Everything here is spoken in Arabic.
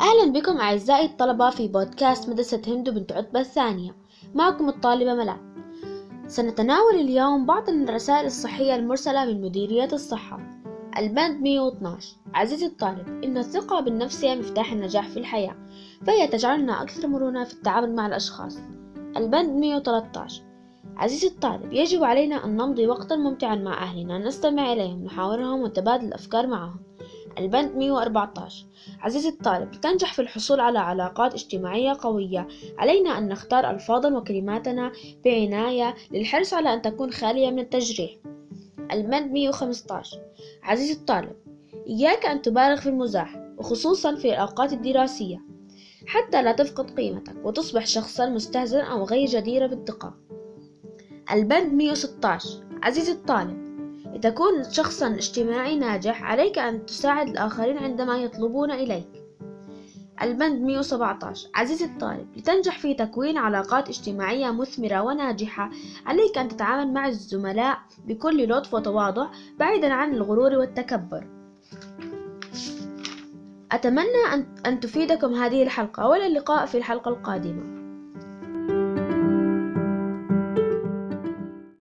أهلا بكم أعزائي الطلبة في بودكاست مدرسة هند بنت عتبة الثانية. معكم الطالبة ملاك سنتناول اليوم بعض الرسائل الصحية المرسلة من مديرية الصحة البند 112 عزيزي الطالب إن الثقة بالنفس هي مفتاح النجاح في الحياة فهي تجعلنا أكثر مرونة في التعامل مع الأشخاص. البند 113 عزيزي الطالب يجب علينا أن نمضي وقتا ممتعا مع أهلنا نستمع إليهم نحاورهم ونتبادل الأفكار معهم. البند 114 عزيزي الطالب لتنجح في الحصول على علاقات اجتماعية قوية. علينا أن نختار ألفاظا وكلماتنا بعناية للحرص على أن تكون خالية من التجريح البند 115 عزيزي الطالب إياك أن تبالغ في المزاح وخصوصا في الأوقات الدراسية. حتى لا تفقد قيمتك وتصبح شخصا مستهزئا أو غير جدير بالثقة البند 116 عزيزي الطالب لتكون شخصا اجتماعي ناجح عليك أن تساعد الآخرين عندما يطلبون إليك. البند 117 عزيزي الطالب لتنجح في تكوين علاقات اجتماعية مثمرة وناجحة عليك أن تتعامل مع الزملاء بكل لطف وتواضع بعيدا عن الغرور والتكبر. أتمنى أن تفيدكم هذه الحلقة وإلى اللقاء في الحلقة القادمة.